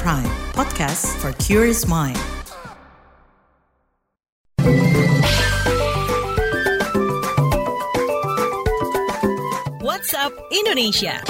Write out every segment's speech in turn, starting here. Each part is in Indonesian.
Prime, podcast for curious mind. WhatsApp Indonesia.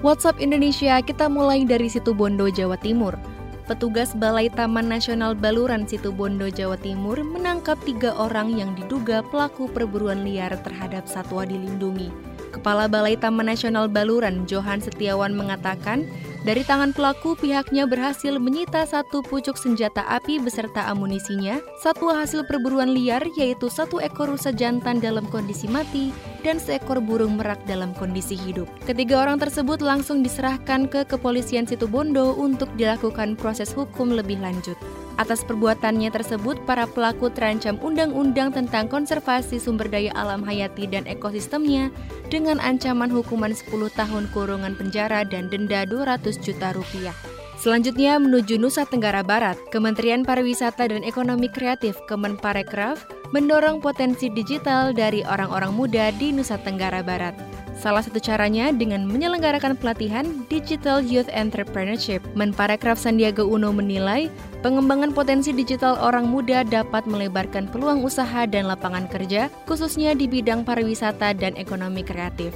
WhatsApp Indonesia, kita mulai dari situ Bondo, Jawa Timur. Petugas Balai Taman Nasional Baluran Situ Bondo, Jawa Timur menangkap tiga orang yang diduga pelaku perburuan liar terhadap satwa dilindungi. Kepala Balai Taman Nasional Baluran, Johan Setiawan mengatakan, dari tangan pelaku, pihaknya berhasil menyita satu pucuk senjata api beserta amunisinya, satu hasil perburuan liar yaitu satu ekor rusa jantan dalam kondisi mati, dan seekor burung merak dalam kondisi hidup. Ketiga orang tersebut langsung diserahkan ke kepolisian Situbondo untuk dilakukan proses hukum lebih lanjut. Atas perbuatannya tersebut, para pelaku terancam undang-undang tentang konservasi sumber daya alam hayati dan ekosistemnya dengan ancaman hukuman 10 tahun kurungan penjara dan denda 200 juta rupiah. Selanjutnya menuju Nusa Tenggara Barat, Kementerian Pariwisata dan Ekonomi Kreatif Kemenparekraf mendorong potensi digital dari orang-orang muda di Nusa Tenggara Barat. Salah satu caranya dengan menyelenggarakan pelatihan Digital Youth Entrepreneurship. Menparekraf Sandiaga Uno menilai pengembangan potensi digital orang muda dapat melebarkan peluang usaha dan lapangan kerja, khususnya di bidang pariwisata dan ekonomi kreatif.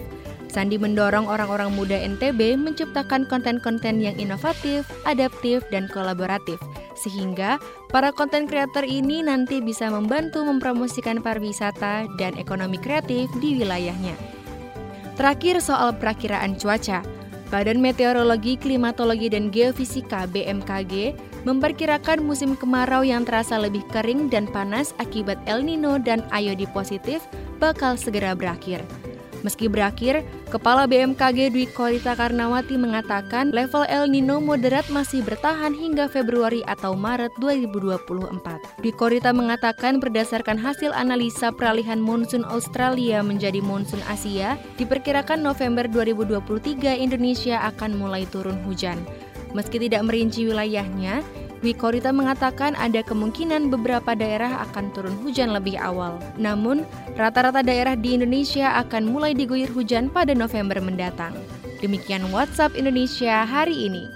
Sandi mendorong orang-orang muda NTB menciptakan konten-konten yang inovatif, adaptif, dan kolaboratif, sehingga para konten kreator ini nanti bisa membantu mempromosikan pariwisata dan ekonomi kreatif di wilayahnya. Terakhir soal perakiraan cuaca. Badan Meteorologi, Klimatologi, dan Geofisika BMKG memperkirakan musim kemarau yang terasa lebih kering dan panas akibat El Nino dan Ayodi positif bakal segera berakhir. Meski berakhir, Kepala BMKG Dwi Korita Karnawati mengatakan level El Nino moderat masih bertahan hingga Februari atau Maret 2024. Dwi Korita mengatakan berdasarkan hasil analisa peralihan monsun Australia menjadi monsun Asia, diperkirakan November 2023 Indonesia akan mulai turun hujan. Meski tidak merinci wilayahnya, Wikorita mengatakan ada kemungkinan beberapa daerah akan turun hujan lebih awal. Namun, rata-rata daerah di Indonesia akan mulai diguyur hujan pada November mendatang. Demikian WhatsApp Indonesia hari ini.